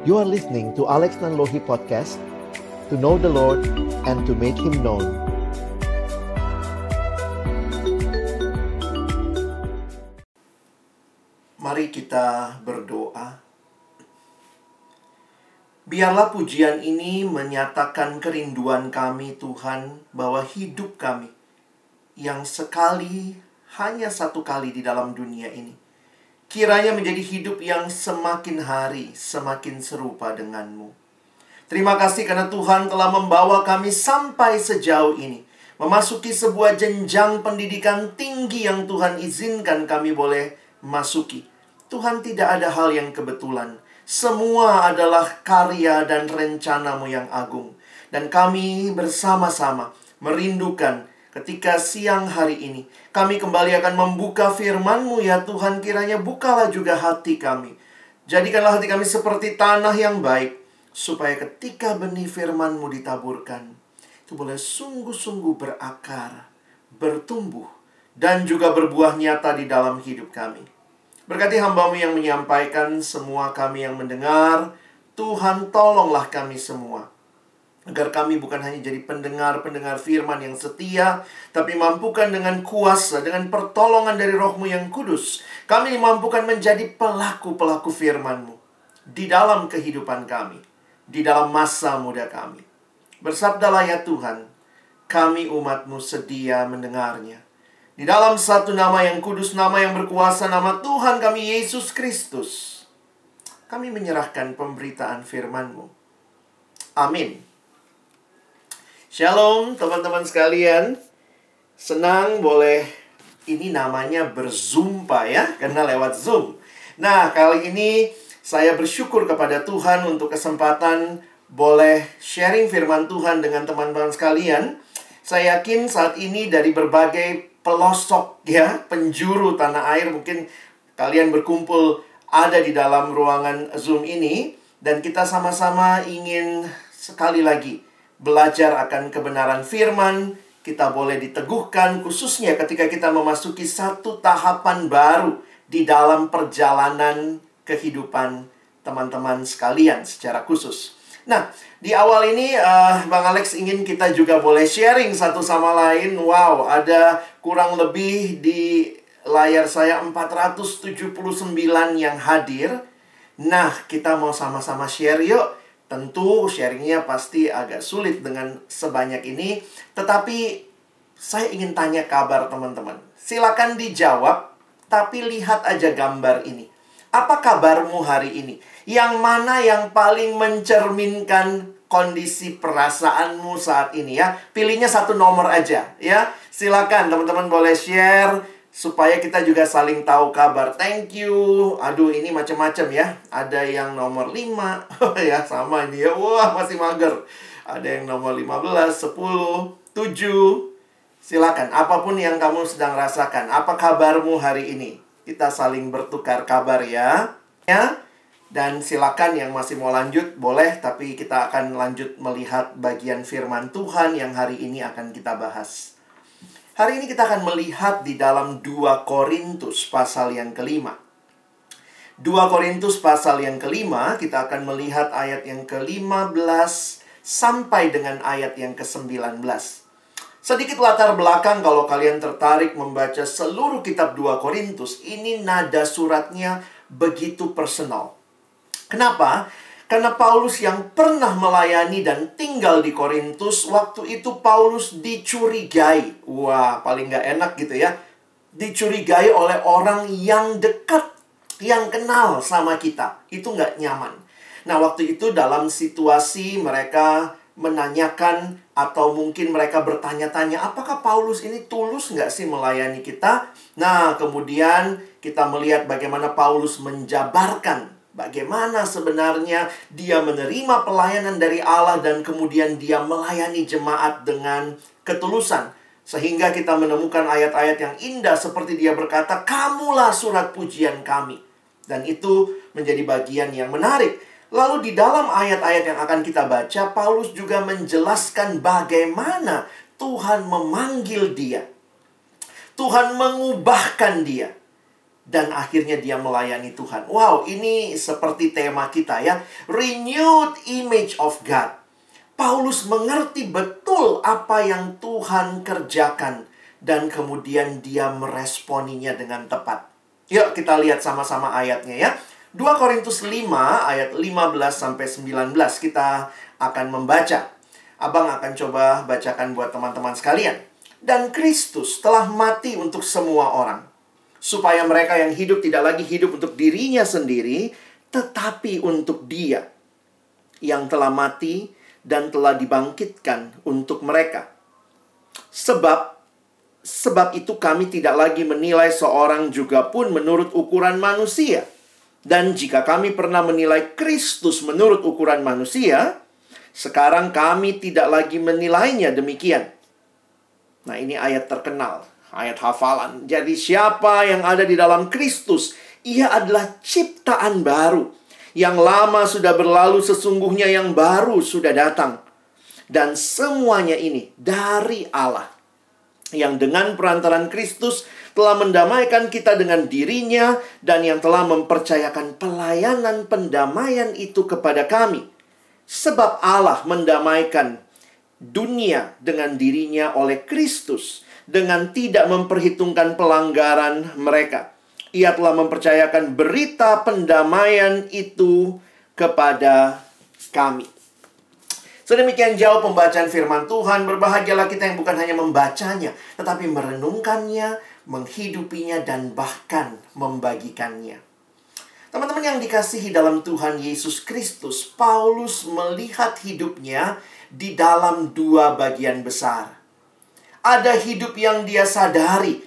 You are listening to Alex Nanlohi Podcast To know the Lord and to make Him known Mari kita berdoa. Biarlah pujian ini menyatakan kerinduan kami, Tuhan, bahwa hidup kami yang sekali, hanya satu kali di dalam dunia ini, kiranya menjadi hidup yang semakin hari semakin serupa denganmu. Terima kasih karena Tuhan telah membawa kami sampai sejauh ini. Memasuki sebuah jenjang pendidikan tinggi yang Tuhan izinkan kami boleh masuki. Tuhan tidak ada hal yang kebetulan. Semua adalah karya dan rencanamu yang agung. Dan kami bersama-sama merindukan ketika siang hari ini. Kami kembali akan membuka firman-Mu ya Tuhan. Kiranya bukalah juga hati kami. Jadikanlah hati kami seperti tanah yang baik. Supaya ketika benih firman-Mu ditaburkan. Itu boleh sungguh-sungguh berakar, bertumbuh, dan juga berbuah nyata di dalam hidup kami. Berkati hambamu yang menyampaikan, semua kami yang mendengar, Tuhan tolonglah kami semua. Agar kami bukan hanya jadi pendengar-pendengar firman yang setia, tapi mampukan dengan kuasa, dengan pertolongan dari rohmu yang kudus. Kami mampukan menjadi pelaku-pelaku firmanmu di dalam kehidupan kami, di dalam masa muda kami. Bersabdalah ya Tuhan, kami umatmu sedia mendengarnya. Di dalam satu nama yang kudus, nama yang berkuasa, nama Tuhan kami Yesus Kristus. Kami menyerahkan pemberitaan firman-Mu. Amin. Shalom teman-teman sekalian. Senang boleh ini namanya berzumpa ya, karena lewat Zoom. Nah, kali ini saya bersyukur kepada Tuhan untuk kesempatan boleh sharing firman Tuhan dengan teman-teman sekalian. Saya yakin saat ini dari berbagai pelosok ya, penjuru tanah air mungkin kalian berkumpul ada di dalam ruangan Zoom ini dan kita sama-sama ingin sekali lagi belajar akan kebenaran firman, kita boleh diteguhkan khususnya ketika kita memasuki satu tahapan baru di dalam perjalanan kehidupan teman-teman sekalian secara khusus. Nah, di awal ini uh, Bang Alex ingin kita juga boleh sharing satu sama lain. Wow, ada kurang lebih di layar saya 479 yang hadir. Nah, kita mau sama-sama share yuk. Tentu sharingnya pasti agak sulit dengan sebanyak ini. Tetapi saya ingin tanya kabar teman-teman. Silakan dijawab, tapi lihat aja gambar ini. Apa kabarmu hari ini? Yang mana yang paling mencerminkan kondisi perasaanmu saat ini ya? Pilihnya satu nomor aja ya. Silakan teman-teman boleh share supaya kita juga saling tahu kabar. Thank you. Aduh, ini macam-macam ya. Ada yang nomor 5. ya, sama ini ya. Wah, masih mager. Ada yang nomor 15, 10, 7. Silakan, apa pun yang kamu sedang rasakan. Apa kabarmu hari ini? Kita saling bertukar kabar ya. Ya. Dan silakan yang masih mau lanjut boleh, tapi kita akan lanjut melihat bagian firman Tuhan yang hari ini akan kita bahas. Hari ini kita akan melihat di dalam 2 Korintus pasal yang kelima. 2 Korintus pasal yang kelima, kita akan melihat ayat yang ke-15 sampai dengan ayat yang ke-19. Sedikit latar belakang kalau kalian tertarik membaca seluruh kitab 2 Korintus, ini nada suratnya begitu personal. Kenapa? Karena Paulus yang pernah melayani dan tinggal di Korintus, waktu itu Paulus dicurigai. Wah, paling nggak enak gitu ya. Dicurigai oleh orang yang dekat, yang kenal sama kita. Itu nggak nyaman. Nah, waktu itu dalam situasi mereka menanyakan atau mungkin mereka bertanya-tanya apakah Paulus ini tulus nggak sih melayani kita? Nah, kemudian kita melihat bagaimana Paulus menjabarkan bagaimana sebenarnya dia menerima pelayanan dari Allah dan kemudian dia melayani jemaat dengan ketulusan. Sehingga kita menemukan ayat-ayat yang indah seperti dia berkata, "Kamulah surat pujian kami." Dan itu menjadi bagian yang menarik Lalu di dalam ayat-ayat yang akan kita baca, Paulus juga menjelaskan bagaimana Tuhan memanggil dia. Tuhan mengubahkan dia. Dan akhirnya dia melayani Tuhan. Wow, ini seperti tema kita ya. Renewed image of God. Paulus mengerti betul apa yang Tuhan kerjakan dan kemudian dia meresponinya dengan tepat. Yuk kita lihat sama-sama ayatnya ya. 2 Korintus 5 ayat 15 sampai 19 kita akan membaca. Abang akan coba bacakan buat teman-teman sekalian. Dan Kristus telah mati untuk semua orang supaya mereka yang hidup tidak lagi hidup untuk dirinya sendiri, tetapi untuk Dia yang telah mati dan telah dibangkitkan untuk mereka. Sebab sebab itu kami tidak lagi menilai seorang juga pun menurut ukuran manusia. Dan jika kami pernah menilai Kristus menurut ukuran manusia, sekarang kami tidak lagi menilainya demikian. Nah, ini ayat terkenal ayat hafalan. Jadi siapa yang ada di dalam Kristus, ia adalah ciptaan baru. Yang lama sudah berlalu, sesungguhnya yang baru sudah datang. Dan semuanya ini dari Allah. Yang dengan perantaran Kristus telah mendamaikan kita dengan dirinya dan yang telah mempercayakan pelayanan pendamaian itu kepada kami. Sebab Allah mendamaikan dunia dengan dirinya oleh Kristus dengan tidak memperhitungkan pelanggaran mereka. Ia telah mempercayakan berita pendamaian itu kepada kami. Sedemikian jauh pembacaan firman Tuhan, berbahagialah kita yang bukan hanya membacanya, tetapi merenungkannya, menghidupinya, dan bahkan membagikannya. Teman-teman yang dikasihi dalam Tuhan Yesus Kristus, Paulus melihat hidupnya di dalam dua bagian besar ada hidup yang dia sadari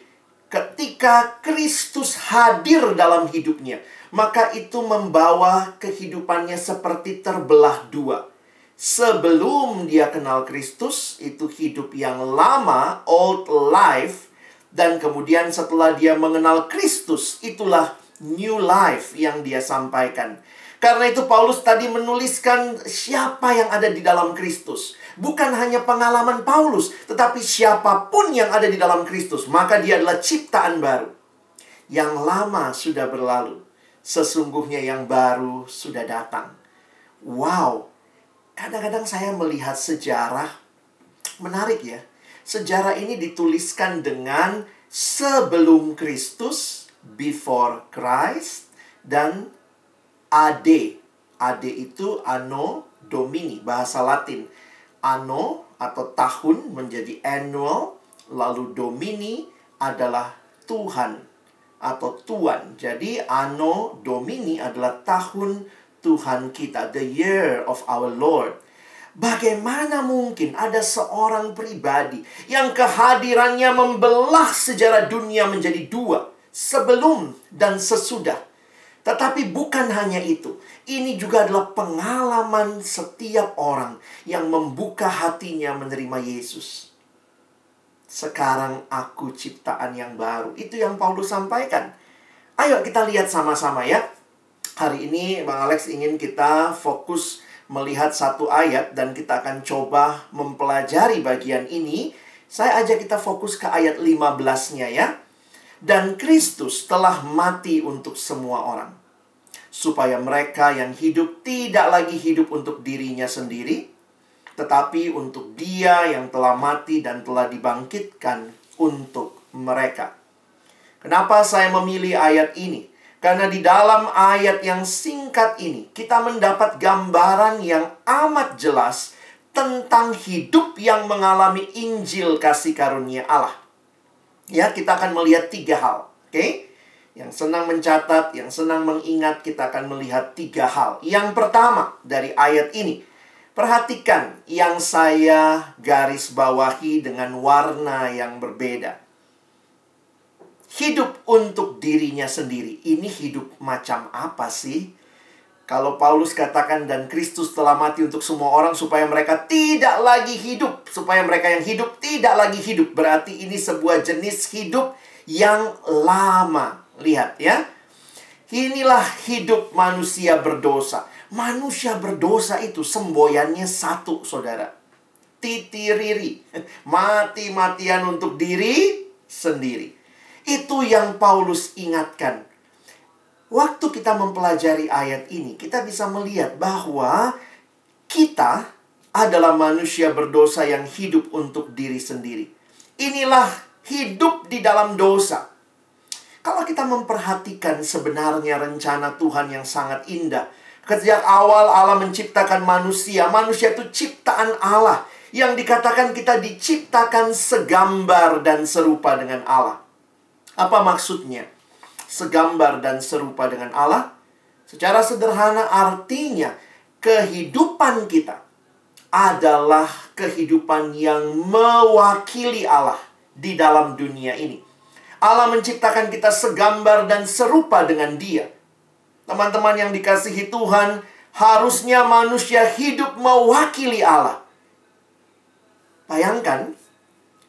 ketika Kristus hadir dalam hidupnya, maka itu membawa kehidupannya seperti terbelah dua. Sebelum dia kenal Kristus, itu hidup yang lama, old life, dan kemudian setelah dia mengenal Kristus, itulah new life yang dia sampaikan. Karena itu Paulus tadi menuliskan siapa yang ada di dalam Kristus. Bukan hanya pengalaman Paulus, tetapi siapa pun yang ada di dalam Kristus, maka dia adalah ciptaan baru. Yang lama sudah berlalu, sesungguhnya yang baru sudah datang. Wow, kadang-kadang saya melihat sejarah menarik ya. Sejarah ini dituliskan dengan sebelum Kristus, before Christ, dan AD. AD itu Anno Domini, bahasa Latin. Anno atau tahun menjadi annual, lalu Domini adalah Tuhan atau Tuan. Jadi Anno Domini adalah tahun Tuhan kita, the year of our Lord. Bagaimana mungkin ada seorang pribadi yang kehadirannya membelah sejarah dunia menjadi dua, sebelum dan sesudah? Tetapi bukan hanya itu. Ini juga adalah pengalaman setiap orang yang membuka hatinya menerima Yesus. Sekarang aku ciptaan yang baru. Itu yang Paulus sampaikan. Ayo kita lihat sama-sama ya. Hari ini Bang Alex ingin kita fokus melihat satu ayat dan kita akan coba mempelajari bagian ini. Saya ajak kita fokus ke ayat 15-nya ya dan Kristus telah mati untuk semua orang, supaya mereka yang hidup tidak lagi hidup untuk dirinya sendiri, tetapi untuk Dia yang telah mati dan telah dibangkitkan untuk mereka. Kenapa saya memilih ayat ini? Karena di dalam ayat yang singkat ini, kita mendapat gambaran yang amat jelas tentang hidup yang mengalami Injil kasih karunia Allah. Ya, kita akan melihat tiga hal. Oke? Okay? Yang senang mencatat, yang senang mengingat, kita akan melihat tiga hal. Yang pertama dari ayat ini, perhatikan yang saya garis bawahi dengan warna yang berbeda. Hidup untuk dirinya sendiri. Ini hidup macam apa sih? Kalau Paulus katakan dan Kristus telah mati untuk semua orang supaya mereka tidak lagi hidup, supaya mereka yang hidup tidak lagi hidup, berarti ini sebuah jenis hidup yang lama. Lihat ya. Inilah hidup manusia berdosa. Manusia berdosa itu semboyannya satu, Saudara. Titiriri. Mati-matian untuk diri sendiri. Itu yang Paulus ingatkan waktu kita mempelajari ayat ini, kita bisa melihat bahwa kita adalah manusia berdosa yang hidup untuk diri sendiri. Inilah hidup di dalam dosa. Kalau kita memperhatikan sebenarnya rencana Tuhan yang sangat indah, Sejak awal Allah menciptakan manusia, manusia itu ciptaan Allah yang dikatakan kita diciptakan segambar dan serupa dengan Allah. Apa maksudnya? Segambar dan serupa dengan Allah? Secara sederhana artinya kehidupan kita adalah kehidupan yang mewakili Allah di dalam dunia ini. Allah menciptakan kita segambar dan serupa dengan Dia. Teman-teman yang dikasihi Tuhan, harusnya manusia hidup mewakili Allah. Bayangkan,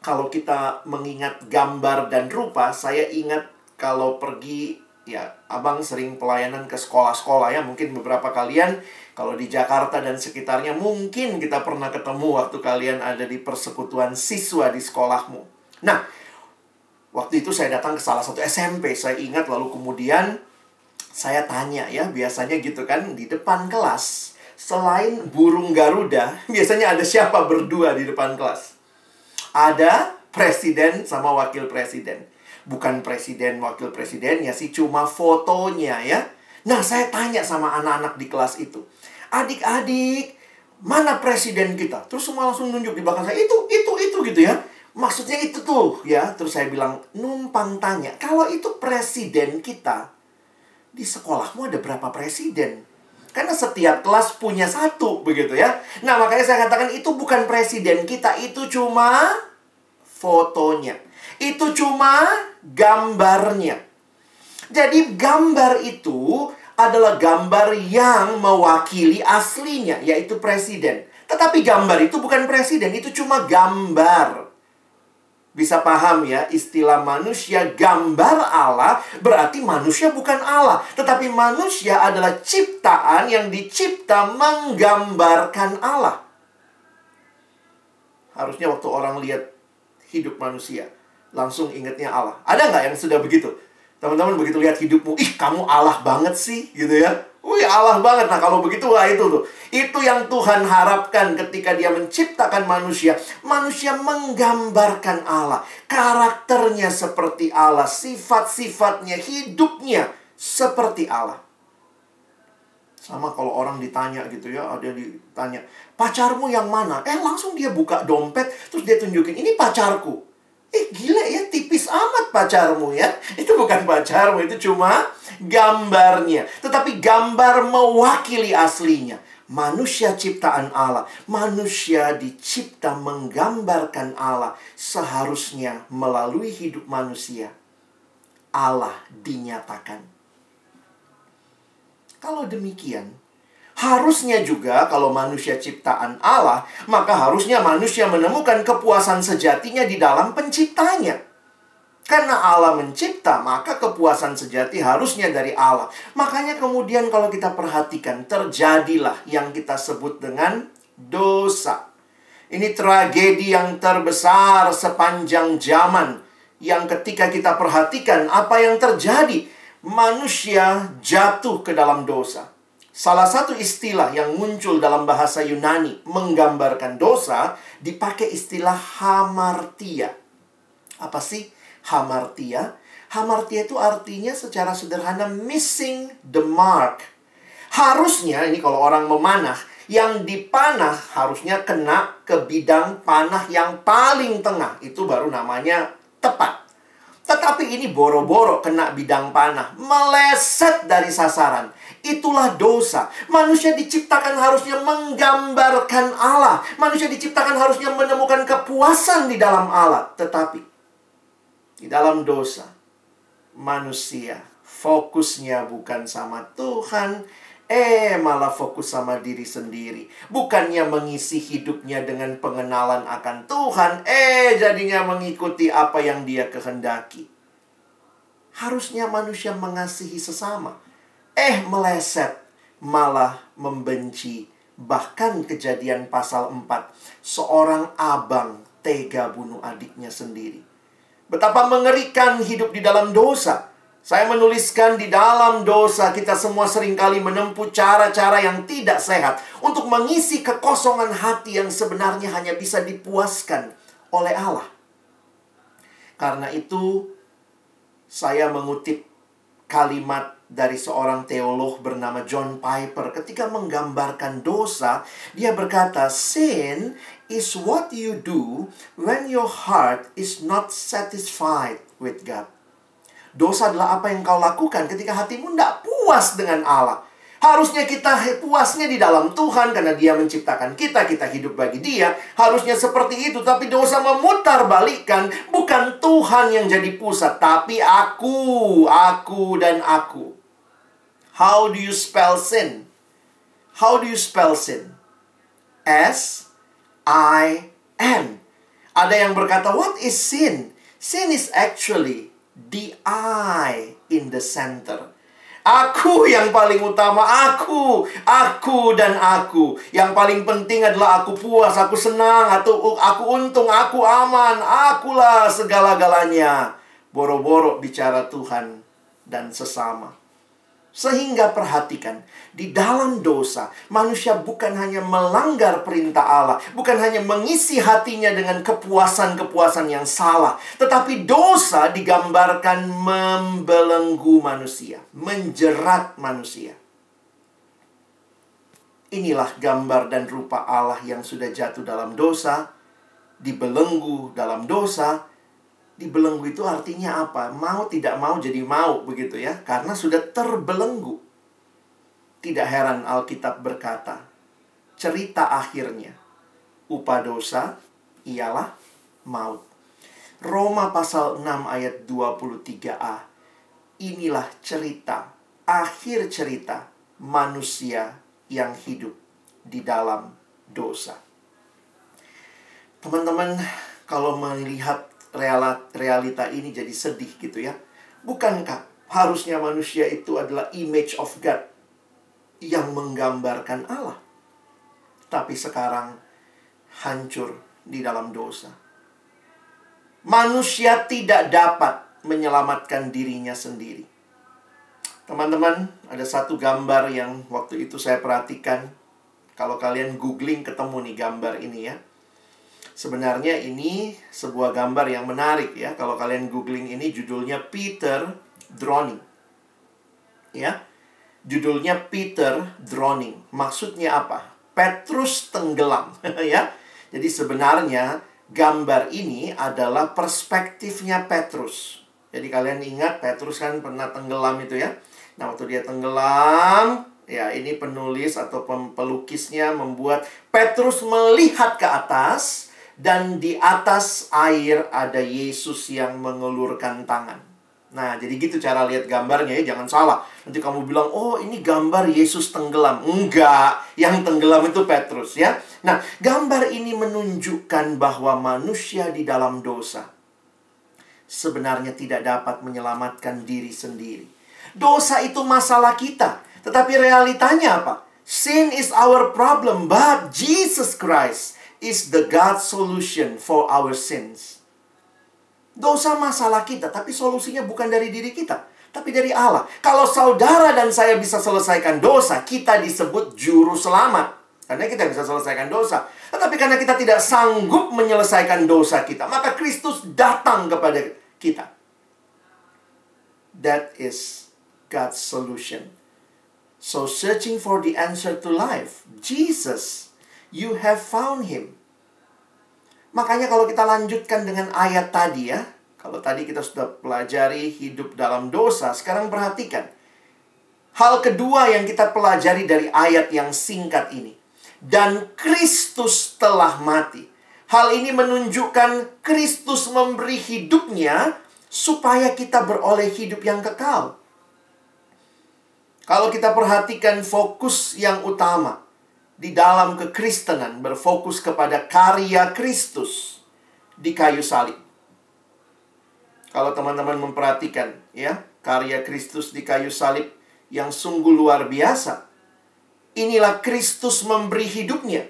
kalau kita mengingat gambar dan rupa, saya ingat kalau pergi, ya, abang sering pelayanan ke sekolah-sekolah ya. Mungkin beberapa kalian, kalau di Jakarta dan sekitarnya, mungkin kita pernah ketemu waktu kalian ada di persekutuan siswa di sekolahmu. Nah, waktu itu saya datang ke salah satu SMP, saya ingat lalu kemudian saya tanya ya, biasanya gitu kan di depan kelas. Selain burung Garuda, biasanya ada siapa berdua di depan kelas? Ada presiden sama wakil presiden. Bukan presiden, wakil presiden ya sih, cuma fotonya ya. Nah, saya tanya sama anak-anak di kelas itu. Adik-adik, mana presiden kita? Terus semua langsung nunjuk di belakang saya, itu, itu, itu gitu ya. Maksudnya itu tuh ya. Terus saya bilang, numpang tanya, kalau itu presiden kita, di sekolahmu ada berapa presiden? Karena setiap kelas punya satu, begitu ya. Nah, makanya saya katakan itu bukan presiden kita, itu cuma fotonya. Itu cuma gambarnya. Jadi gambar itu adalah gambar yang mewakili aslinya, yaitu presiden. Tetapi gambar itu bukan presiden, itu cuma gambar bisa paham ya istilah manusia gambar Allah berarti manusia bukan Allah tetapi manusia adalah ciptaan yang dicipta menggambarkan Allah harusnya waktu orang lihat hidup manusia langsung ingatnya Allah ada nggak yang sudah begitu teman-teman begitu lihat hidupmu ih kamu Allah banget sih gitu ya Wih Allah banget. Nah kalau begitu wah itu tuh. Itu yang Tuhan harapkan ketika dia menciptakan manusia. Manusia menggambarkan Allah. Karakternya seperti Allah. Sifat-sifatnya, hidupnya seperti Allah. Sama kalau orang ditanya gitu ya, ada ditanya, pacarmu yang mana? Eh langsung dia buka dompet, terus dia tunjukin, ini pacarku. Eh gila ya, tipis amat pacarmu ya. Itu bukan pacarmu, itu cuma gambarnya. Tetapi gambar mewakili aslinya. Manusia ciptaan Allah. Manusia dicipta menggambarkan Allah. Seharusnya melalui hidup manusia. Allah dinyatakan. Kalau demikian, harusnya juga kalau manusia ciptaan Allah, maka harusnya manusia menemukan kepuasan sejatinya di dalam penciptanya. Karena Allah mencipta, maka kepuasan sejati harusnya dari Allah. Makanya kemudian kalau kita perhatikan, terjadilah yang kita sebut dengan dosa. Ini tragedi yang terbesar sepanjang zaman. Yang ketika kita perhatikan apa yang terjadi, manusia jatuh ke dalam dosa. Salah satu istilah yang muncul dalam bahasa Yunani menggambarkan dosa dipakai istilah hamartia. Apa sih hamartia. Hamartia itu artinya secara sederhana missing the mark. Harusnya ini kalau orang memanah, yang dipanah harusnya kena ke bidang panah yang paling tengah. Itu baru namanya tepat. Tetapi ini boro-boro kena bidang panah, meleset dari sasaran. Itulah dosa. Manusia diciptakan harusnya menggambarkan Allah. Manusia diciptakan harusnya menemukan kepuasan di dalam Allah. Tetapi di dalam dosa, manusia fokusnya bukan sama Tuhan, eh malah fokus sama diri sendiri. Bukannya mengisi hidupnya dengan pengenalan akan Tuhan, eh jadinya mengikuti apa yang dia kehendaki. Harusnya manusia mengasihi sesama, eh meleset, malah membenci. Bahkan kejadian pasal 4, seorang abang tega bunuh adiknya sendiri. Betapa mengerikan hidup di dalam dosa. Saya menuliskan di dalam dosa kita semua sering kali menempuh cara-cara yang tidak sehat untuk mengisi kekosongan hati yang sebenarnya hanya bisa dipuaskan oleh Allah. Karena itu, saya mengutip kalimat dari seorang teolog bernama John Piper ketika menggambarkan dosa, dia berkata, "Sin is what you do when your heart is not satisfied with God." Dosa adalah apa yang kau lakukan ketika hatimu tidak puas dengan Allah. Harusnya kita puasnya di dalam Tuhan karena dia menciptakan kita, kita hidup bagi dia. Harusnya seperti itu, tapi dosa memutar balikan. Bukan Tuhan yang jadi pusat, tapi aku, aku dan aku. How do you spell sin? How do you spell sin? S I N. Ada yang berkata, what is sin? Sin is actually the I in the center. Aku yang paling utama, aku, aku dan aku. Yang paling penting adalah aku puas, aku senang, atau aku untung, aku aman, akulah segala-galanya. Boro-boro bicara Tuhan dan sesama. Sehingga perhatikan, di dalam dosa, manusia bukan hanya melanggar perintah Allah, bukan hanya mengisi hatinya dengan kepuasan-kepuasan yang salah, tetapi dosa digambarkan membelenggu manusia, menjerat manusia. Inilah gambar dan rupa Allah yang sudah jatuh dalam dosa, dibelenggu dalam dosa, dibelenggu itu artinya apa? Mau tidak mau jadi mau begitu ya. Karena sudah terbelenggu. Tidak heran Alkitab berkata, cerita akhirnya upah dosa ialah maut. Roma pasal 6 ayat 23a. Inilah cerita, akhir cerita manusia yang hidup di dalam dosa. Teman-teman, kalau melihat realita ini jadi sedih gitu ya. Bukankah harusnya manusia itu adalah image of God yang menggambarkan Allah? Tapi sekarang hancur di dalam dosa. Manusia tidak dapat menyelamatkan dirinya sendiri. Teman-teman, ada satu gambar yang waktu itu saya perhatikan. Kalau kalian googling ketemu nih gambar ini ya Sebenarnya ini sebuah gambar yang menarik ya. Kalau kalian googling ini judulnya Peter Drowning. Ya. Judulnya Peter Drowning. Maksudnya apa? Petrus tenggelam ya. Jadi sebenarnya gambar ini adalah perspektifnya Petrus. Jadi kalian ingat Petrus kan pernah tenggelam itu ya. Nah, waktu dia tenggelam, ya ini penulis atau pelukisnya membuat Petrus melihat ke atas dan di atas air ada Yesus yang mengelurkan tangan. Nah, jadi gitu cara lihat gambarnya ya, jangan salah. Nanti kamu bilang, "Oh, ini gambar Yesus tenggelam." Enggak, yang tenggelam itu Petrus ya. Nah, gambar ini menunjukkan bahwa manusia di dalam dosa sebenarnya tidak dapat menyelamatkan diri sendiri. Dosa itu masalah kita, tetapi realitanya apa? Sin is our problem, but Jesus Christ is the God solution for our sins. Dosa masalah kita, tapi solusinya bukan dari diri kita, tapi dari Allah. Kalau saudara dan saya bisa selesaikan dosa, kita disebut juru selamat. Karena kita bisa selesaikan dosa. Tetapi karena kita tidak sanggup menyelesaikan dosa kita, maka Kristus datang kepada kita. That is God's solution. So searching for the answer to life, Jesus you have found him. Makanya kalau kita lanjutkan dengan ayat tadi ya, kalau tadi kita sudah pelajari hidup dalam dosa, sekarang perhatikan. Hal kedua yang kita pelajari dari ayat yang singkat ini. Dan Kristus telah mati. Hal ini menunjukkan Kristus memberi hidupnya supaya kita beroleh hidup yang kekal. Kalau kita perhatikan fokus yang utama, di dalam kekristenan berfokus kepada karya Kristus di kayu salib. Kalau teman-teman memperhatikan ya, karya Kristus di kayu salib yang sungguh luar biasa. Inilah Kristus memberi hidupnya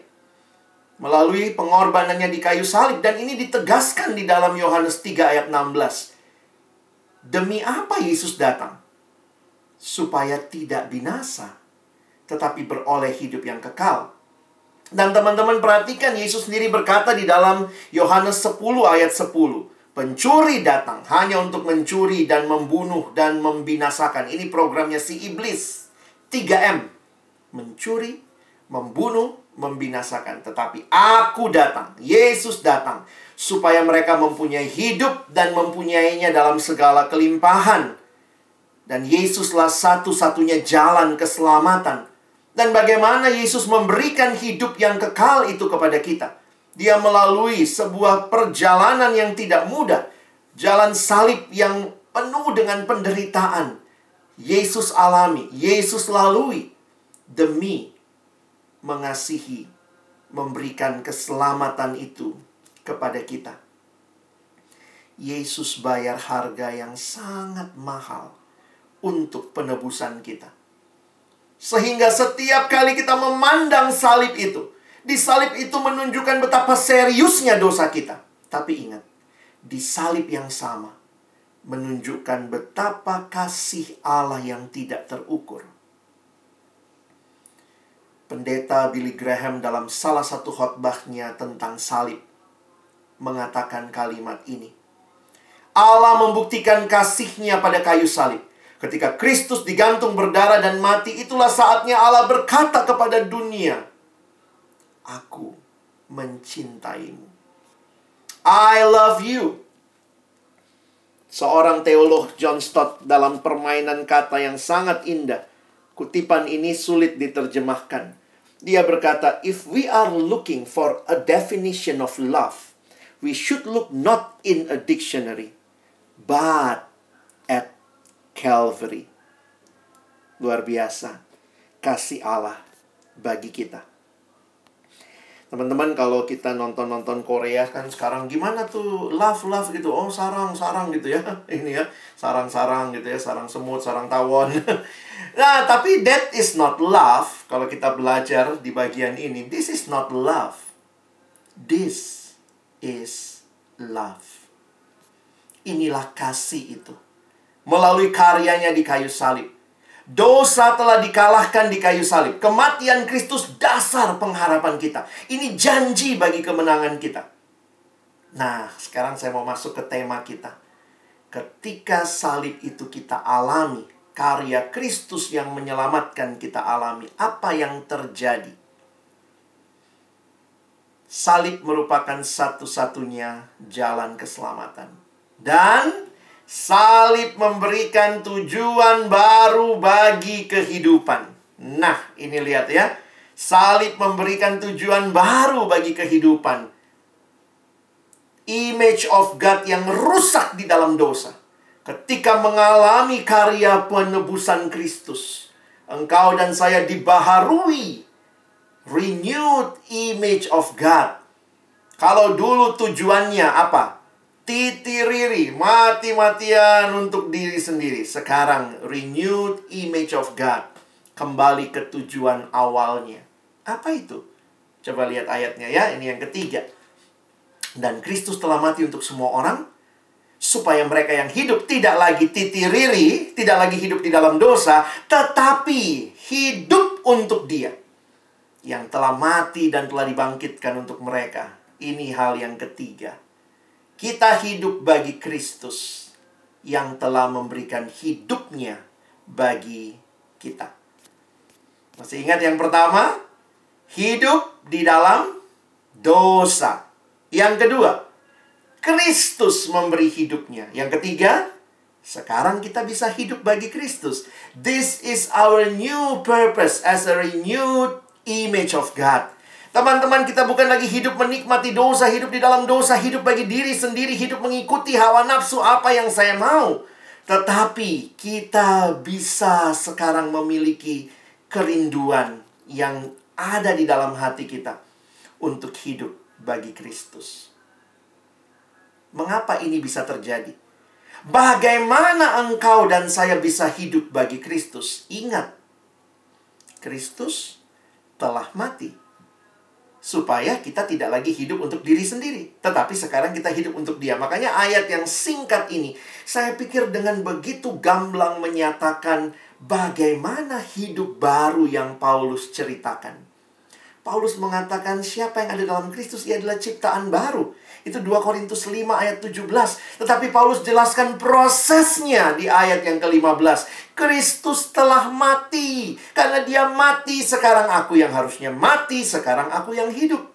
melalui pengorbanannya di kayu salib dan ini ditegaskan di dalam Yohanes 3 ayat 16. Demi apa Yesus datang? Supaya tidak binasa, tetapi beroleh hidup yang kekal. Dan teman-teman perhatikan Yesus sendiri berkata di dalam Yohanes 10 ayat 10. Pencuri datang hanya untuk mencuri dan membunuh dan membinasakan. Ini programnya si iblis. 3M. Mencuri, membunuh, membinasakan. Tetapi aku datang, Yesus datang. Supaya mereka mempunyai hidup dan mempunyainya dalam segala kelimpahan. Dan Yesuslah satu-satunya jalan keselamatan dan bagaimana Yesus memberikan hidup yang kekal itu kepada kita. Dia melalui sebuah perjalanan yang tidak mudah. Jalan salib yang penuh dengan penderitaan. Yesus alami, Yesus lalui demi mengasihi, memberikan keselamatan itu kepada kita. Yesus bayar harga yang sangat mahal untuk penebusan kita. Sehingga setiap kali kita memandang salib itu, di salib itu menunjukkan betapa seriusnya dosa kita. Tapi ingat, di salib yang sama menunjukkan betapa kasih Allah yang tidak terukur. Pendeta Billy Graham dalam salah satu khotbahnya tentang salib mengatakan kalimat ini. Allah membuktikan kasihnya pada kayu salib Ketika Kristus digantung berdarah dan mati, itulah saatnya Allah berkata kepada dunia, Aku mencintaimu. I love you. Seorang teolog John Stott dalam permainan kata yang sangat indah. Kutipan ini sulit diterjemahkan. Dia berkata, if we are looking for a definition of love, we should look not in a dictionary, but Calvary. Luar biasa kasih Allah bagi kita. Teman-teman kalau kita nonton-nonton Korea kan sekarang gimana tuh love-love gitu. Oh, sarang-sarang gitu ya. Ini ya, sarang-sarang gitu ya, sarang semut, sarang tawon. nah, tapi that is not love. Kalau kita belajar di bagian ini, this is not love. This is love. Inilah kasih itu melalui karyanya di kayu salib. Dosa telah dikalahkan di kayu salib. Kematian Kristus dasar pengharapan kita. Ini janji bagi kemenangan kita. Nah, sekarang saya mau masuk ke tema kita. Ketika salib itu kita alami, karya Kristus yang menyelamatkan kita alami, apa yang terjadi? Salib merupakan satu-satunya jalan keselamatan. Dan Salib memberikan tujuan baru bagi kehidupan. Nah, ini lihat ya. Salib memberikan tujuan baru bagi kehidupan. Image of God yang rusak di dalam dosa. Ketika mengalami karya penebusan Kristus, engkau dan saya dibaharui renewed image of God. Kalau dulu tujuannya apa? Titiriri, mati-matian untuk diri sendiri. Sekarang renewed image of God. Kembali ke tujuan awalnya. Apa itu? Coba lihat ayatnya ya, ini yang ketiga. Dan Kristus telah mati untuk semua orang supaya mereka yang hidup tidak lagi titiriri, tidak lagi hidup di dalam dosa, tetapi hidup untuk Dia yang telah mati dan telah dibangkitkan untuk mereka. Ini hal yang ketiga. Kita hidup bagi Kristus yang telah memberikan hidupnya bagi kita. Masih ingat yang pertama? Hidup di dalam dosa. Yang kedua, Kristus memberi hidupnya. Yang ketiga, sekarang kita bisa hidup bagi Kristus. This is our new purpose as a renewed image of God. Teman-teman kita bukan lagi hidup menikmati dosa, hidup di dalam dosa, hidup bagi diri sendiri, hidup mengikuti hawa nafsu apa yang saya mau. Tetapi kita bisa sekarang memiliki kerinduan yang ada di dalam hati kita untuk hidup bagi Kristus. Mengapa ini bisa terjadi? Bagaimana engkau dan saya bisa hidup bagi Kristus? Ingat, Kristus telah mati supaya kita tidak lagi hidup untuk diri sendiri, tetapi sekarang kita hidup untuk Dia. Makanya ayat yang singkat ini, saya pikir dengan begitu gamblang menyatakan bagaimana hidup baru yang Paulus ceritakan. Paulus mengatakan siapa yang ada dalam Kristus ia adalah ciptaan baru. Itu 2 Korintus 5 ayat 17. Tetapi Paulus jelaskan prosesnya di ayat yang ke-15. Kristus telah mati. Karena dia mati, sekarang aku yang harusnya mati, sekarang aku yang hidup.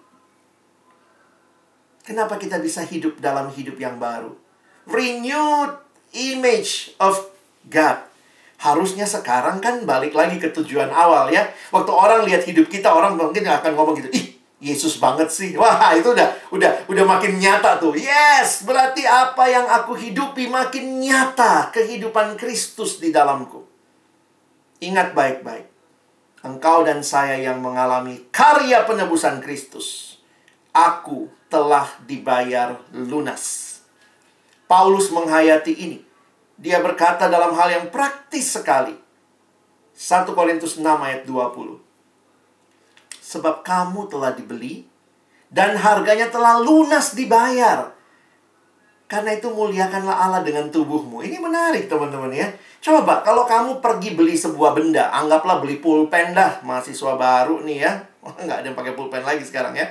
Kenapa kita bisa hidup dalam hidup yang baru? Renewed image of God. Harusnya sekarang kan balik lagi ke tujuan awal ya. Waktu orang lihat hidup kita, orang mungkin akan ngomong gitu, ih Yesus banget sih. Wah, itu udah udah udah makin nyata tuh. Yes, berarti apa yang aku hidupi makin nyata kehidupan Kristus di dalamku. Ingat baik-baik. Engkau dan saya yang mengalami karya penebusan Kristus. Aku telah dibayar lunas. Paulus menghayati ini dia berkata dalam hal yang praktis sekali. 1 Korintus 6 ayat 20. Sebab kamu telah dibeli dan harganya telah lunas dibayar. Karena itu muliakanlah Allah dengan tubuhmu. Ini menarik teman-teman ya. Coba kalau kamu pergi beli sebuah benda, anggaplah beli pulpen dah, mahasiswa baru nih ya. Nggak ada yang pakai pulpen lagi sekarang ya.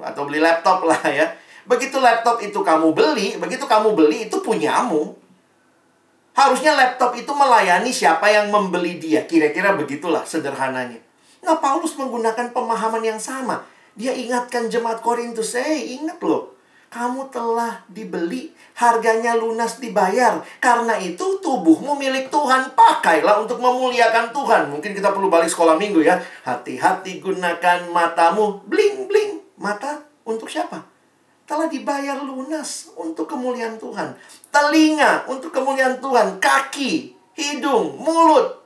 Atau beli laptop lah ya. Begitu laptop itu kamu beli, begitu kamu beli itu punyamu. Harusnya laptop itu melayani siapa yang membeli dia. Kira-kira begitulah sederhananya. Nah, Paulus menggunakan pemahaman yang sama. Dia ingatkan jemaat Korintus, "Eh, ingat loh. Kamu telah dibeli, harganya lunas dibayar. Karena itu tubuhmu milik Tuhan. Pakailah untuk memuliakan Tuhan." Mungkin kita perlu balik sekolah minggu ya. Hati-hati gunakan matamu. Bling, bling. Mata untuk siapa? telah dibayar lunas untuk kemuliaan Tuhan. Telinga untuk kemuliaan Tuhan, kaki, hidung, mulut.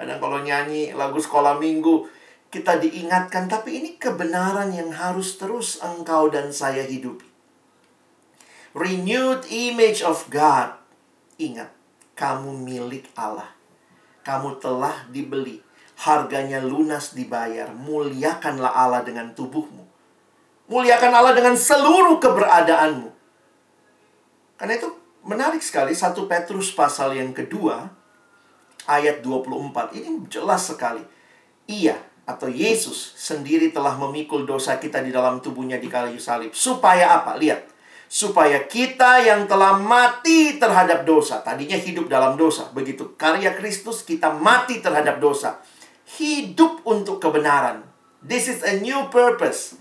Kadang kalau nyanyi lagu sekolah minggu, kita diingatkan, tapi ini kebenaran yang harus terus engkau dan saya hidupi. Renewed image of God. Ingat, kamu milik Allah. Kamu telah dibeli. Harganya lunas dibayar. Muliakanlah Allah dengan tubuhmu Muliakan Allah dengan seluruh keberadaanmu. Karena itu menarik sekali satu Petrus pasal yang kedua ayat 24 ini jelas sekali. Ia atau Yesus sendiri telah memikul dosa kita di dalam tubuhnya di kayu salib. Supaya apa? Lihat. Supaya kita yang telah mati terhadap dosa. Tadinya hidup dalam dosa. Begitu karya Kristus kita mati terhadap dosa. Hidup untuk kebenaran. This is a new purpose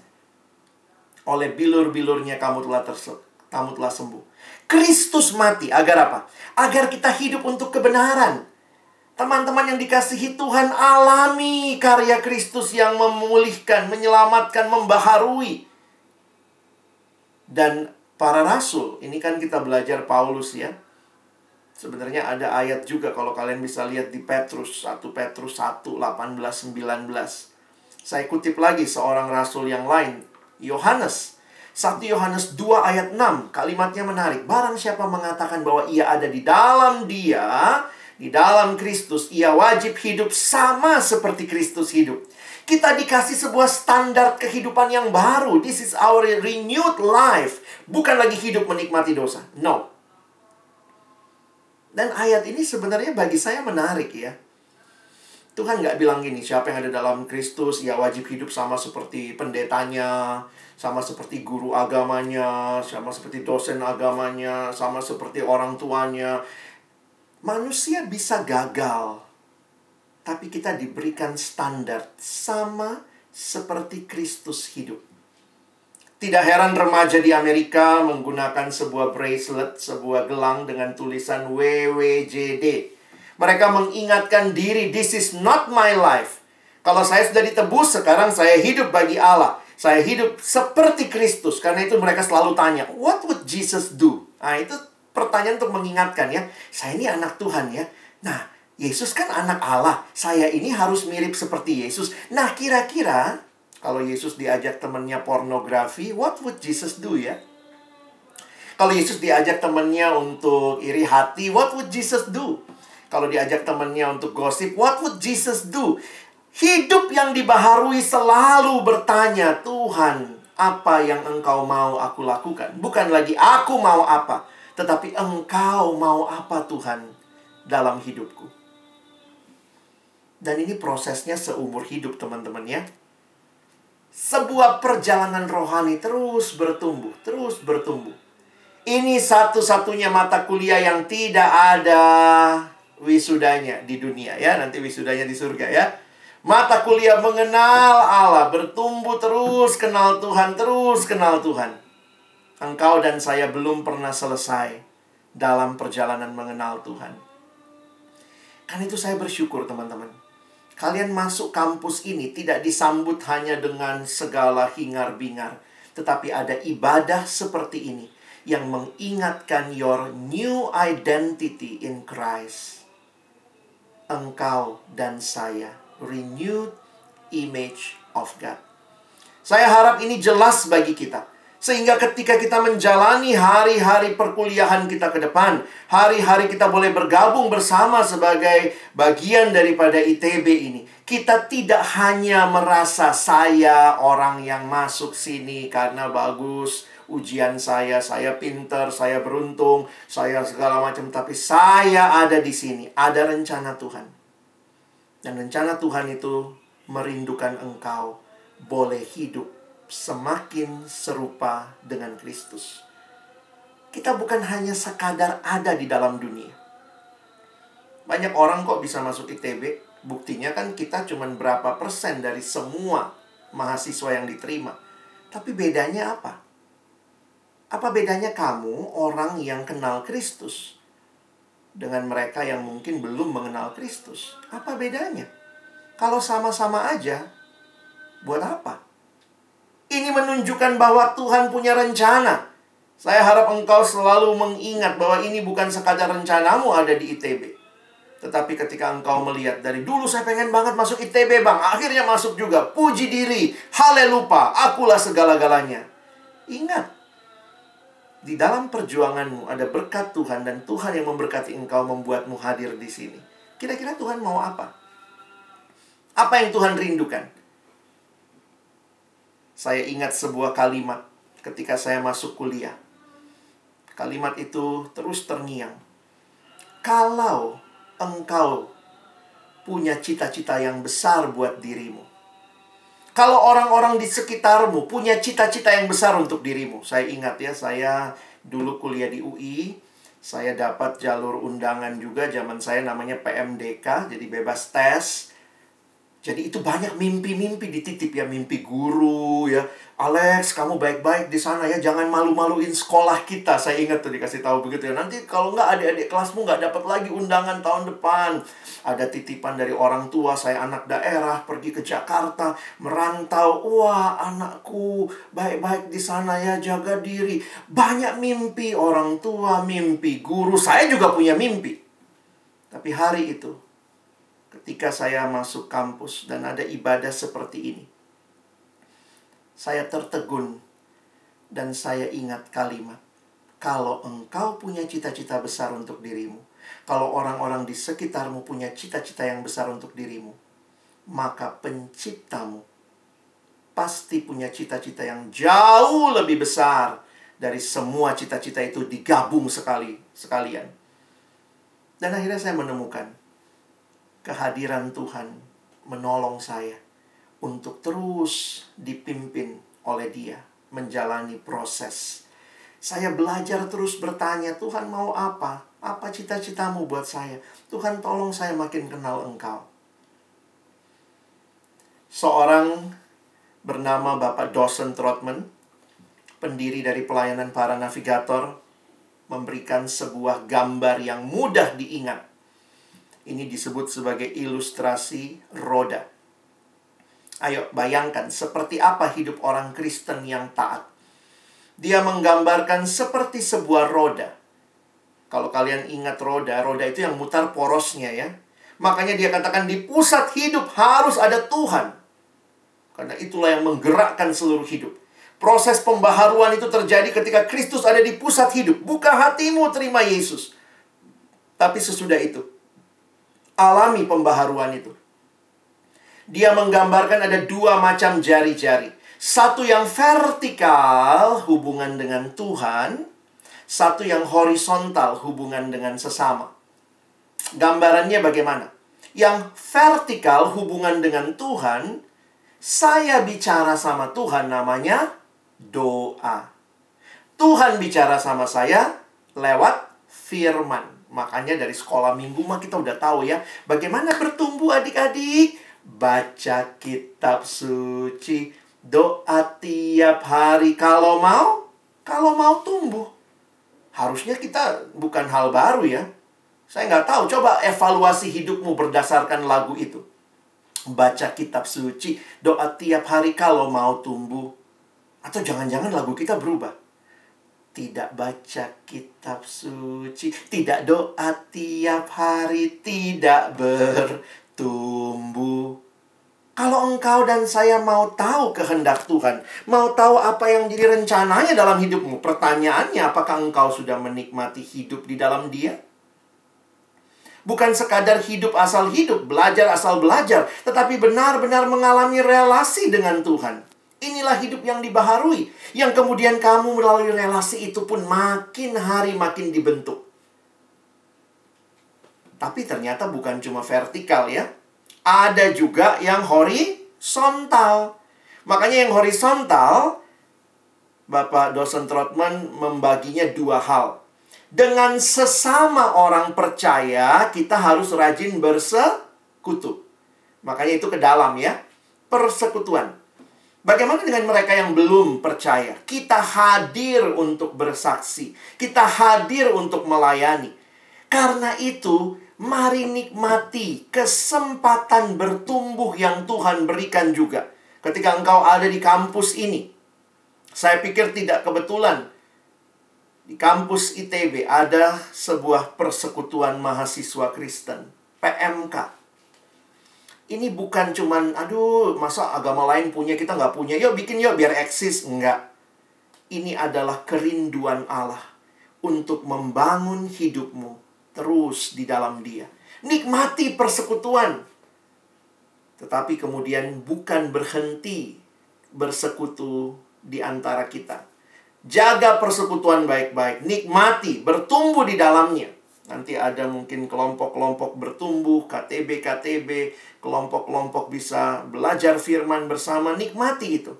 oleh bilur-bilurnya kamu telah terse kamu telah sembuh. Kristus mati agar apa? Agar kita hidup untuk kebenaran. Teman-teman yang dikasihi Tuhan alami karya Kristus yang memulihkan, menyelamatkan, membaharui. Dan para rasul, ini kan kita belajar Paulus ya. Sebenarnya ada ayat juga kalau kalian bisa lihat di Petrus 1 Petrus 1 18 19. Saya kutip lagi seorang rasul yang lain Yohanes 1 Yohanes 2 ayat 6 kalimatnya menarik. Barang siapa mengatakan bahwa ia ada di dalam dia, di dalam Kristus, ia wajib hidup sama seperti Kristus hidup. Kita dikasih sebuah standar kehidupan yang baru. This is our renewed life. Bukan lagi hidup menikmati dosa. No. Dan ayat ini sebenarnya bagi saya menarik ya. Tuhan nggak bilang gini, siapa yang ada dalam Kristus, ya wajib hidup sama seperti pendetanya, sama seperti guru agamanya, sama seperti dosen agamanya, sama seperti orang tuanya. Manusia bisa gagal, tapi kita diberikan standar sama seperti Kristus hidup. Tidak heran remaja di Amerika menggunakan sebuah bracelet, sebuah gelang dengan tulisan WWJD mereka mengingatkan diri, this is not my life. Kalau saya sudah ditebus, sekarang saya hidup bagi Allah. Saya hidup seperti Kristus. Karena itu mereka selalu tanya, what would Jesus do? Nah, itu pertanyaan untuk mengingatkan ya. Saya ini anak Tuhan ya. Nah, Yesus kan anak Allah. Saya ini harus mirip seperti Yesus. Nah, kira-kira kalau Yesus diajak temannya pornografi, what would Jesus do ya? Kalau Yesus diajak temannya untuk iri hati, what would Jesus do? Kalau diajak temennya untuk gosip, what would Jesus do? Hidup yang dibaharui selalu bertanya, Tuhan, apa yang engkau mau aku lakukan? Bukan lagi aku mau apa, tetapi engkau mau apa Tuhan dalam hidupku. Dan ini prosesnya seumur hidup teman-teman ya. Sebuah perjalanan rohani terus bertumbuh, terus bertumbuh. Ini satu-satunya mata kuliah yang tidak ada wisudanya di dunia ya. Nanti wisudanya di surga ya. Mata kuliah mengenal Allah, bertumbuh terus kenal Tuhan, terus kenal Tuhan. Engkau dan saya belum pernah selesai dalam perjalanan mengenal Tuhan. Kan itu saya bersyukur teman-teman. Kalian masuk kampus ini tidak disambut hanya dengan segala hingar-bingar, tetapi ada ibadah seperti ini yang mengingatkan your new identity in Christ. Engkau dan saya, renewed image of God. Saya harap ini jelas bagi kita. Sehingga ketika kita menjalani hari-hari perkuliahan kita ke depan, hari-hari kita boleh bergabung bersama sebagai bagian daripada ITB ini. Kita tidak hanya merasa saya orang yang masuk sini karena bagus, ujian saya, saya pinter, saya beruntung, saya segala macam, tapi saya ada di sini, ada rencana Tuhan. Dan rencana Tuhan itu merindukan engkau boleh hidup semakin serupa dengan Kristus. Kita bukan hanya sekadar ada di dalam dunia. Banyak orang kok bisa masuk ITB, buktinya kan kita cuma berapa persen dari semua mahasiswa yang diterima. Tapi bedanya apa? Apa bedanya kamu, orang yang kenal Kristus, dengan mereka yang mungkin belum mengenal Kristus? Apa bedanya? Kalau sama-sama aja, buat apa? Ini menunjukkan bahwa Tuhan punya rencana. Saya harap engkau selalu mengingat bahwa ini bukan sekadar rencanamu ada di ITB. Tetapi ketika engkau melihat dari dulu saya pengen banget masuk ITB bang. Akhirnya masuk juga. Puji diri. Haleluya. Akulah segala-galanya. Ingat di dalam perjuanganmu ada berkat Tuhan dan Tuhan yang memberkati engkau membuatmu hadir di sini. Kira-kira Tuhan mau apa? Apa yang Tuhan rindukan? Saya ingat sebuah kalimat ketika saya masuk kuliah. Kalimat itu terus terngiang. Kalau engkau punya cita-cita yang besar buat dirimu, kalau orang-orang di sekitarmu punya cita-cita yang besar untuk dirimu. Saya ingat ya, saya dulu kuliah di UI. Saya dapat jalur undangan juga. Zaman saya namanya PMDK, jadi bebas tes. Jadi itu banyak mimpi-mimpi dititip ya, mimpi guru ya. Alex, kamu baik-baik di sana ya, jangan malu-maluin sekolah kita. Saya ingat tuh dikasih tahu begitu ya. Nanti kalau nggak adik-adik kelasmu nggak dapat lagi undangan tahun depan. Ada titipan dari orang tua, saya anak daerah, pergi ke Jakarta, merantau. Wah, anakku baik-baik di sana ya, jaga diri. Banyak mimpi orang tua, mimpi guru. Saya juga punya mimpi. Tapi hari itu, ketika saya masuk kampus dan ada ibadah seperti ini, saya tertegun dan saya ingat kalimat, "Kalau engkau punya cita-cita besar untuk dirimu, kalau orang-orang di sekitarmu punya cita-cita yang besar untuk dirimu, maka penciptamu pasti punya cita-cita yang jauh lebih besar dari semua cita-cita itu digabung sekali sekalian." Dan akhirnya saya menemukan kehadiran Tuhan menolong saya untuk terus dipimpin oleh Dia menjalani proses. Saya belajar terus bertanya, Tuhan mau apa? Apa cita-citamu buat saya? Tuhan tolong saya makin kenal Engkau. Seorang bernama Bapak Dawson Trotman, pendiri dari pelayanan para navigator, memberikan sebuah gambar yang mudah diingat. Ini disebut sebagai ilustrasi roda. Ayo bayangkan seperti apa hidup orang Kristen yang taat. Dia menggambarkan seperti sebuah roda. Kalau kalian ingat roda, roda itu yang mutar porosnya ya. Makanya dia katakan di pusat hidup harus ada Tuhan. Karena itulah yang menggerakkan seluruh hidup. Proses pembaharuan itu terjadi ketika Kristus ada di pusat hidup. Buka hatimu terima Yesus. Tapi sesudah itu, alami pembaharuan itu. dia menggambarkan ada dua macam jari-jari. Satu yang vertikal hubungan dengan Tuhan, satu yang horizontal hubungan dengan sesama. Gambarannya bagaimana? Yang vertikal hubungan dengan Tuhan, saya bicara sama Tuhan namanya doa. Tuhan bicara sama saya lewat firman. Makanya dari sekolah minggu mah kita udah tahu ya bagaimana bertumbuh adik-adik. Baca kitab suci, doa tiap hari kalau mau, kalau mau tumbuh. Harusnya kita bukan hal baru ya. Saya nggak tahu, coba evaluasi hidupmu berdasarkan lagu itu. Baca kitab suci, doa tiap hari kalau mau tumbuh. Atau jangan-jangan lagu kita berubah tidak baca kitab suci, tidak doa tiap hari, tidak bertumbuh. Kalau engkau dan saya mau tahu kehendak Tuhan, mau tahu apa yang jadi rencananya dalam hidupmu, pertanyaannya apakah engkau sudah menikmati hidup di dalam Dia? Bukan sekadar hidup asal hidup, belajar asal belajar, tetapi benar-benar mengalami relasi dengan Tuhan. Inilah hidup yang dibaharui. Yang kemudian kamu melalui relasi itu pun makin hari makin dibentuk. Tapi ternyata bukan cuma vertikal ya. Ada juga yang horizontal. Makanya yang horizontal, Bapak dosen Trotman membaginya dua hal. Dengan sesama orang percaya, kita harus rajin bersekutu. Makanya itu ke dalam ya. Persekutuan. Bagaimana dengan mereka yang belum percaya? Kita hadir untuk bersaksi, kita hadir untuk melayani. Karena itu, mari nikmati kesempatan bertumbuh yang Tuhan berikan juga. Ketika engkau ada di kampus ini, saya pikir tidak kebetulan di kampus ITB ada sebuah persekutuan mahasiswa Kristen, PMK ini bukan cuman aduh masa agama lain punya kita nggak punya. Yuk bikin yuk biar eksis. Enggak. Ini adalah kerinduan Allah untuk membangun hidupmu terus di dalam dia. Nikmati persekutuan. Tetapi kemudian bukan berhenti bersekutu di antara kita. Jaga persekutuan baik-baik. Nikmati bertumbuh di dalamnya Nanti ada mungkin kelompok-kelompok bertumbuh, KTB-KTB, kelompok-kelompok bisa belajar firman bersama, nikmati itu.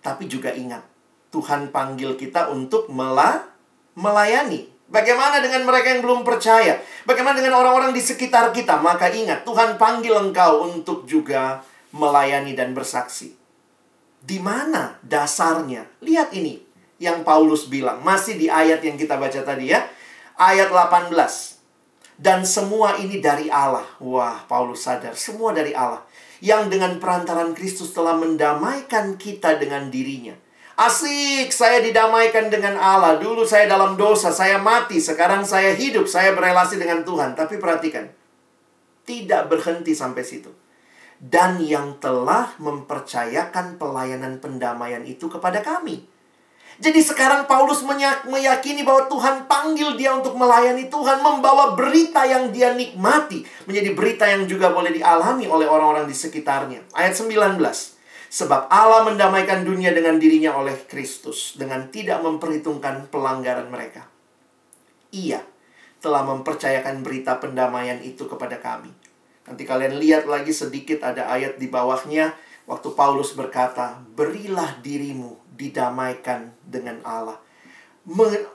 Tapi juga ingat, Tuhan panggil kita untuk mela melayani. Bagaimana dengan mereka yang belum percaya? Bagaimana dengan orang-orang di sekitar kita? Maka ingat, Tuhan panggil engkau untuk juga melayani dan bersaksi. Di mana dasarnya? Lihat ini yang Paulus bilang, masih di ayat yang kita baca tadi ya ayat 18. Dan semua ini dari Allah. Wah, Paulus sadar, semua dari Allah. Yang dengan perantaran Kristus telah mendamaikan kita dengan dirinya. Asik, saya didamaikan dengan Allah. Dulu saya dalam dosa, saya mati. Sekarang saya hidup, saya berelasi dengan Tuhan. Tapi perhatikan, tidak berhenti sampai situ. Dan yang telah mempercayakan pelayanan pendamaian itu kepada kami jadi sekarang Paulus meyakini bahwa Tuhan panggil dia untuk melayani Tuhan, membawa berita yang dia nikmati, menjadi berita yang juga boleh dialami oleh orang-orang di sekitarnya. Ayat 19. Sebab Allah mendamaikan dunia dengan dirinya oleh Kristus dengan tidak memperhitungkan pelanggaran mereka. Ia telah mempercayakan berita pendamaian itu kepada kami. Nanti kalian lihat lagi sedikit ada ayat di bawahnya waktu Paulus berkata, "Berilah dirimu didamaikan dengan Allah.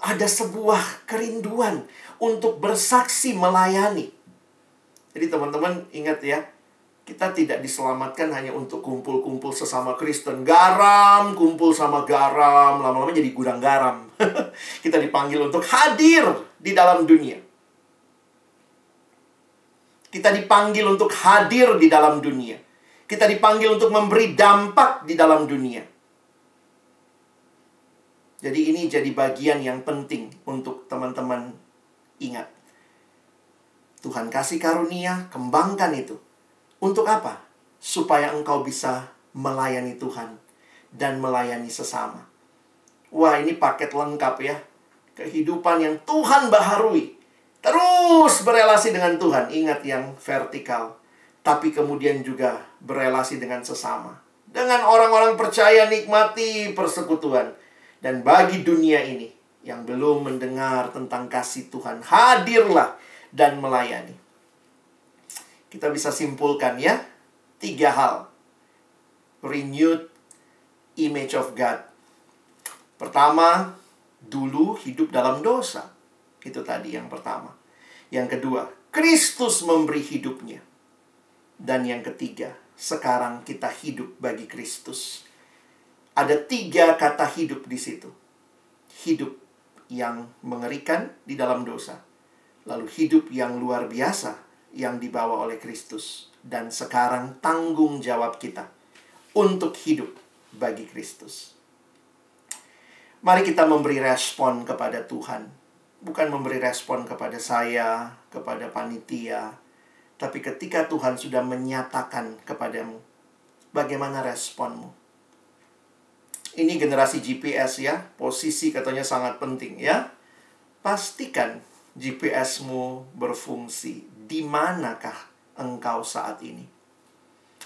ada sebuah kerinduan untuk bersaksi melayani. Jadi teman-teman ingat ya, kita tidak diselamatkan hanya untuk kumpul-kumpul sesama Kristen. Garam, kumpul sama garam, lama-lama jadi gudang garam. kita dipanggil untuk hadir di dalam dunia. Kita dipanggil untuk hadir di dalam dunia. Kita dipanggil untuk memberi dampak di dalam dunia. Jadi ini jadi bagian yang penting untuk teman-teman ingat. Tuhan kasih karunia, kembangkan itu. Untuk apa? Supaya engkau bisa melayani Tuhan dan melayani sesama. Wah, ini paket lengkap ya. Kehidupan yang Tuhan baharui. Terus berelasi dengan Tuhan. Ingat yang vertikal. tapi kemudian juga berelasi dengan sesama. Dengan orang-orang percaya nikmati persekutuan. Dan bagi dunia ini yang belum mendengar tentang kasih Tuhan, hadirlah dan melayani. Kita bisa simpulkan ya, tiga hal. Renewed image of God. Pertama, dulu hidup dalam dosa. Itu tadi yang pertama. Yang kedua, Kristus memberi hidupnya. Dan yang ketiga, sekarang kita hidup bagi Kristus. Ada tiga kata hidup di situ. Hidup yang mengerikan di dalam dosa. Lalu hidup yang luar biasa yang dibawa oleh Kristus. Dan sekarang tanggung jawab kita untuk hidup bagi Kristus. Mari kita memberi respon kepada Tuhan. Bukan memberi respon kepada saya, kepada panitia, tapi ketika Tuhan sudah menyatakan kepadamu, bagaimana responmu? Ini generasi GPS ya, posisi katanya sangat penting ya. Pastikan GPSmu berfungsi. Di manakah engkau saat ini?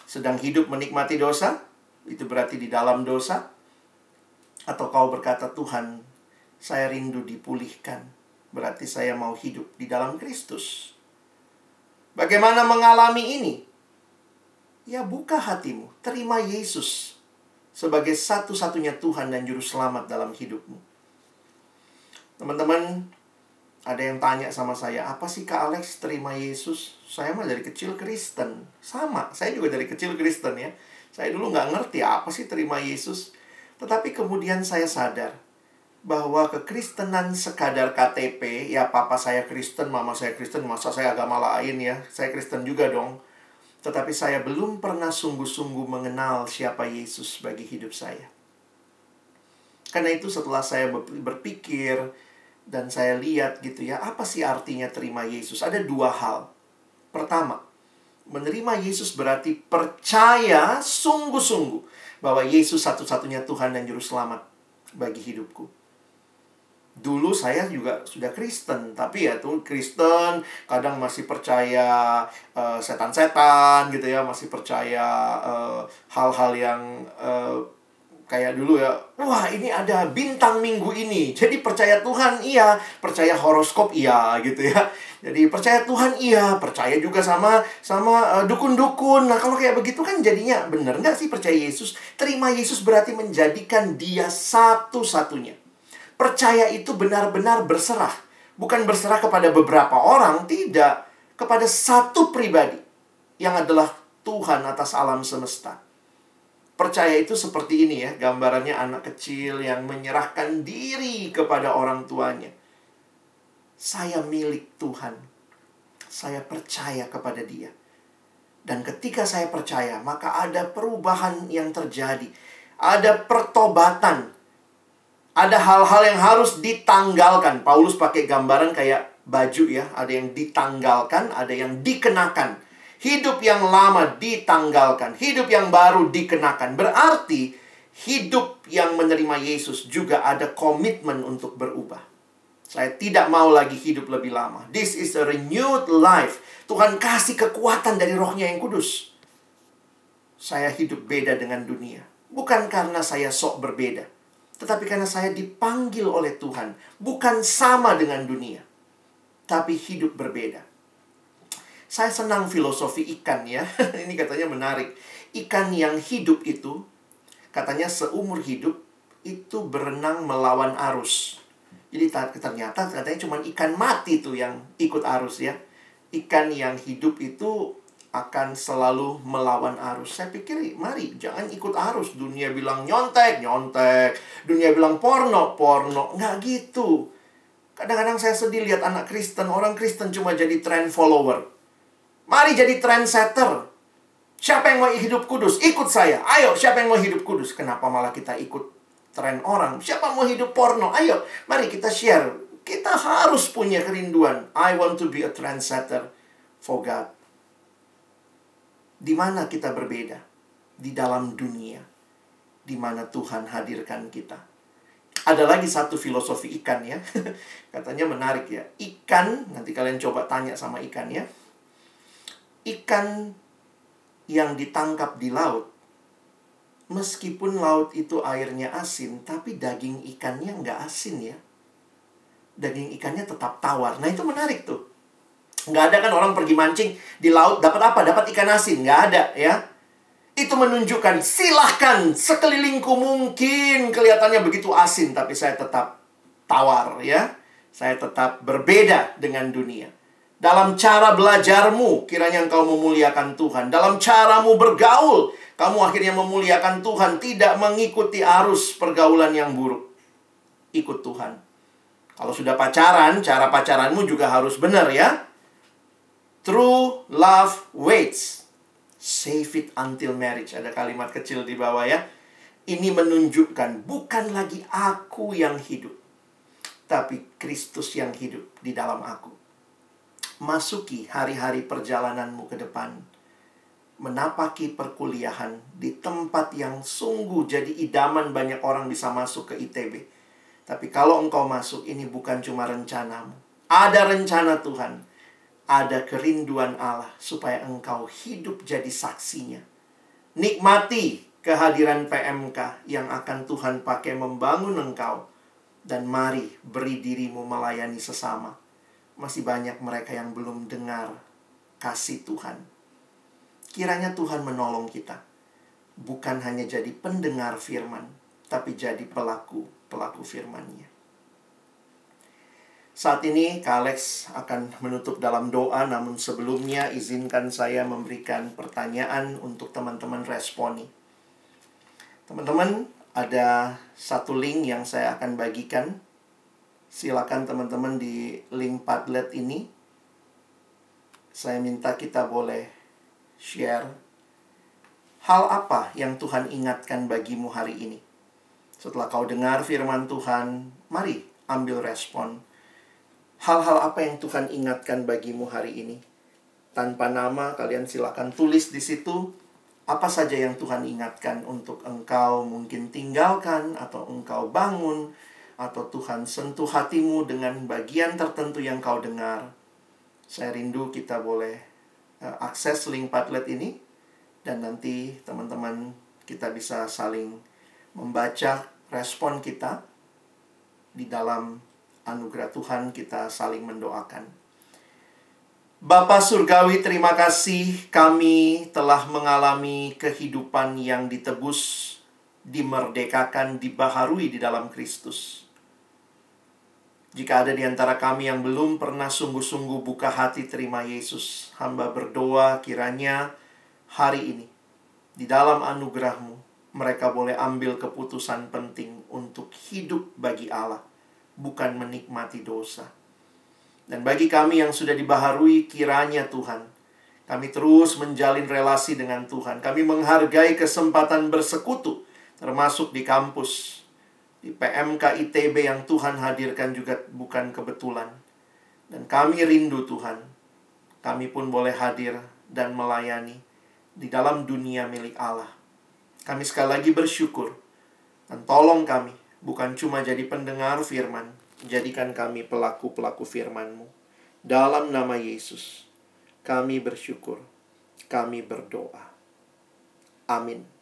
Sedang hidup menikmati dosa? Itu berarti di dalam dosa? Atau kau berkata, Tuhan, saya rindu dipulihkan. Berarti saya mau hidup di dalam Kristus. Bagaimana mengalami ini? Ya buka hatimu, terima Yesus sebagai satu-satunya Tuhan dan Juru Selamat dalam hidupmu. Teman-teman, ada yang tanya sama saya, apa sih Kak Alex terima Yesus? Saya mah dari kecil Kristen. Sama, saya juga dari kecil Kristen ya. Saya dulu nggak ngerti apa sih terima Yesus. Tetapi kemudian saya sadar, bahwa kekristenan sekadar KTP, ya papa saya Kristen, mama saya Kristen, masa saya agama lain ya, saya Kristen juga dong. Tetapi saya belum pernah sungguh-sungguh mengenal siapa Yesus bagi hidup saya. Karena itu setelah saya berpikir dan saya lihat gitu ya, apa sih artinya terima Yesus? Ada dua hal. Pertama, menerima Yesus berarti percaya sungguh-sungguh bahwa Yesus satu-satunya Tuhan dan Juru Selamat bagi hidupku dulu saya juga sudah Kristen tapi ya tuh Kristen kadang masih percaya setan setan-setan gitu ya masih percaya hal-hal uh, yang uh, kayak dulu ya wah ini ada bintang minggu ini. Jadi percaya Tuhan iya. Percaya horoskop iya gitu ya. Jadi percaya Tuhan iya. Percaya juga sama sama dukun-dukun. Nah kalau kayak begitu kan jadinya bener nggak sih percaya Yesus? Terima Yesus berarti menjadikan dia satu-satunya Percaya itu benar-benar berserah. Bukan berserah kepada beberapa orang, tidak. Kepada satu pribadi yang adalah Tuhan atas alam semesta. Percaya itu seperti ini ya, gambarannya anak kecil yang menyerahkan diri kepada orang tuanya. Saya milik Tuhan. Saya percaya kepada Dia. Dan ketika saya percaya, maka ada perubahan yang terjadi. Ada pertobatan ada hal-hal yang harus ditanggalkan. Paulus pakai gambaran kayak baju ya, ada yang ditanggalkan, ada yang dikenakan. Hidup yang lama ditanggalkan, hidup yang baru dikenakan. Berarti hidup yang menerima Yesus juga ada komitmen untuk berubah. Saya tidak mau lagi hidup lebih lama. This is a renewed life. Tuhan kasih kekuatan dari rohnya yang kudus. Saya hidup beda dengan dunia. Bukan karena saya sok berbeda tetapi karena saya dipanggil oleh Tuhan, bukan sama dengan dunia, tapi hidup berbeda. Saya senang filosofi ikan ya. Ini katanya menarik. Ikan yang hidup itu katanya seumur hidup itu berenang melawan arus. Jadi ternyata katanya cuma ikan mati tuh yang ikut arus ya. Ikan yang hidup itu akan selalu melawan arus. Saya pikir, mari jangan ikut arus. Dunia bilang nyontek, nyontek. Dunia bilang porno, porno. Nggak gitu. Kadang-kadang saya sedih lihat anak Kristen, orang Kristen cuma jadi trend follower. Mari jadi trendsetter. Siapa yang mau hidup kudus? Ikut saya. Ayo, siapa yang mau hidup kudus? Kenapa malah kita ikut tren orang? Siapa mau hidup porno? Ayo, mari kita share. Kita harus punya kerinduan. I want to be a trendsetter for God. Di mana kita berbeda? Di dalam dunia. Di mana Tuhan hadirkan kita. Ada lagi satu filosofi ikan ya. Katanya menarik ya. Ikan, nanti kalian coba tanya sama ikan ya. Ikan yang ditangkap di laut, meskipun laut itu airnya asin, tapi daging ikannya nggak asin ya. Daging ikannya tetap tawar. Nah itu menarik tuh. Nggak ada kan orang pergi mancing di laut dapat apa? Dapat ikan asin. Nggak ada ya. Itu menunjukkan silahkan sekelilingku mungkin kelihatannya begitu asin. Tapi saya tetap tawar ya. Saya tetap berbeda dengan dunia. Dalam cara belajarmu, kiranya engkau memuliakan Tuhan. Dalam caramu bergaul, kamu akhirnya memuliakan Tuhan, tidak mengikuti arus pergaulan yang buruk. Ikut Tuhan. Kalau sudah pacaran, cara pacaranmu juga harus benar ya. True love waits. Save it until marriage. Ada kalimat kecil di bawah ya. Ini menunjukkan bukan lagi aku yang hidup, tapi Kristus yang hidup di dalam aku masuki hari-hari perjalananmu ke depan. Menapaki perkuliahan di tempat yang sungguh jadi idaman banyak orang bisa masuk ke ITB. Tapi kalau engkau masuk, ini bukan cuma rencanamu. Ada rencana Tuhan. Ada kerinduan Allah supaya engkau hidup jadi saksinya. Nikmati kehadiran PMK yang akan Tuhan pakai membangun engkau. Dan mari beri dirimu melayani sesama masih banyak mereka yang belum dengar kasih Tuhan. Kiranya Tuhan menolong kita. Bukan hanya jadi pendengar firman, tapi jadi pelaku-pelaku firman-Nya. Saat ini Kak Alex akan menutup dalam doa, namun sebelumnya izinkan saya memberikan pertanyaan untuk teman-teman responi. Teman-teman, ada satu link yang saya akan bagikan silakan teman-teman di link Padlet ini saya minta kita boleh share hal apa yang Tuhan ingatkan bagimu hari ini. Setelah kau dengar firman Tuhan, mari ambil respon. Hal-hal apa yang Tuhan ingatkan bagimu hari ini? Tanpa nama, kalian silakan tulis di situ apa saja yang Tuhan ingatkan untuk engkau mungkin tinggalkan atau engkau bangun atau Tuhan sentuh hatimu dengan bagian tertentu yang kau dengar. Saya rindu kita boleh uh, akses link Padlet ini dan nanti teman-teman kita bisa saling membaca respon kita di dalam anugerah Tuhan kita saling mendoakan. Bapak Surgawi, terima kasih kami telah mengalami kehidupan yang ditebus, dimerdekakan, dibaharui di dalam Kristus. Jika ada di antara kami yang belum pernah sungguh-sungguh buka hati terima Yesus, hamba berdoa kiranya hari ini, di dalam anugerahmu, mereka boleh ambil keputusan penting untuk hidup bagi Allah, bukan menikmati dosa. Dan bagi kami yang sudah dibaharui kiranya Tuhan, kami terus menjalin relasi dengan Tuhan. Kami menghargai kesempatan bersekutu, termasuk di kampus, di PMK ITB yang Tuhan hadirkan juga bukan kebetulan. Dan kami rindu Tuhan. Kami pun boleh hadir dan melayani di dalam dunia milik Allah. Kami sekali lagi bersyukur. Dan tolong kami, bukan cuma jadi pendengar firman, jadikan kami pelaku-pelaku firman-Mu. Dalam nama Yesus, kami bersyukur, kami berdoa. Amin.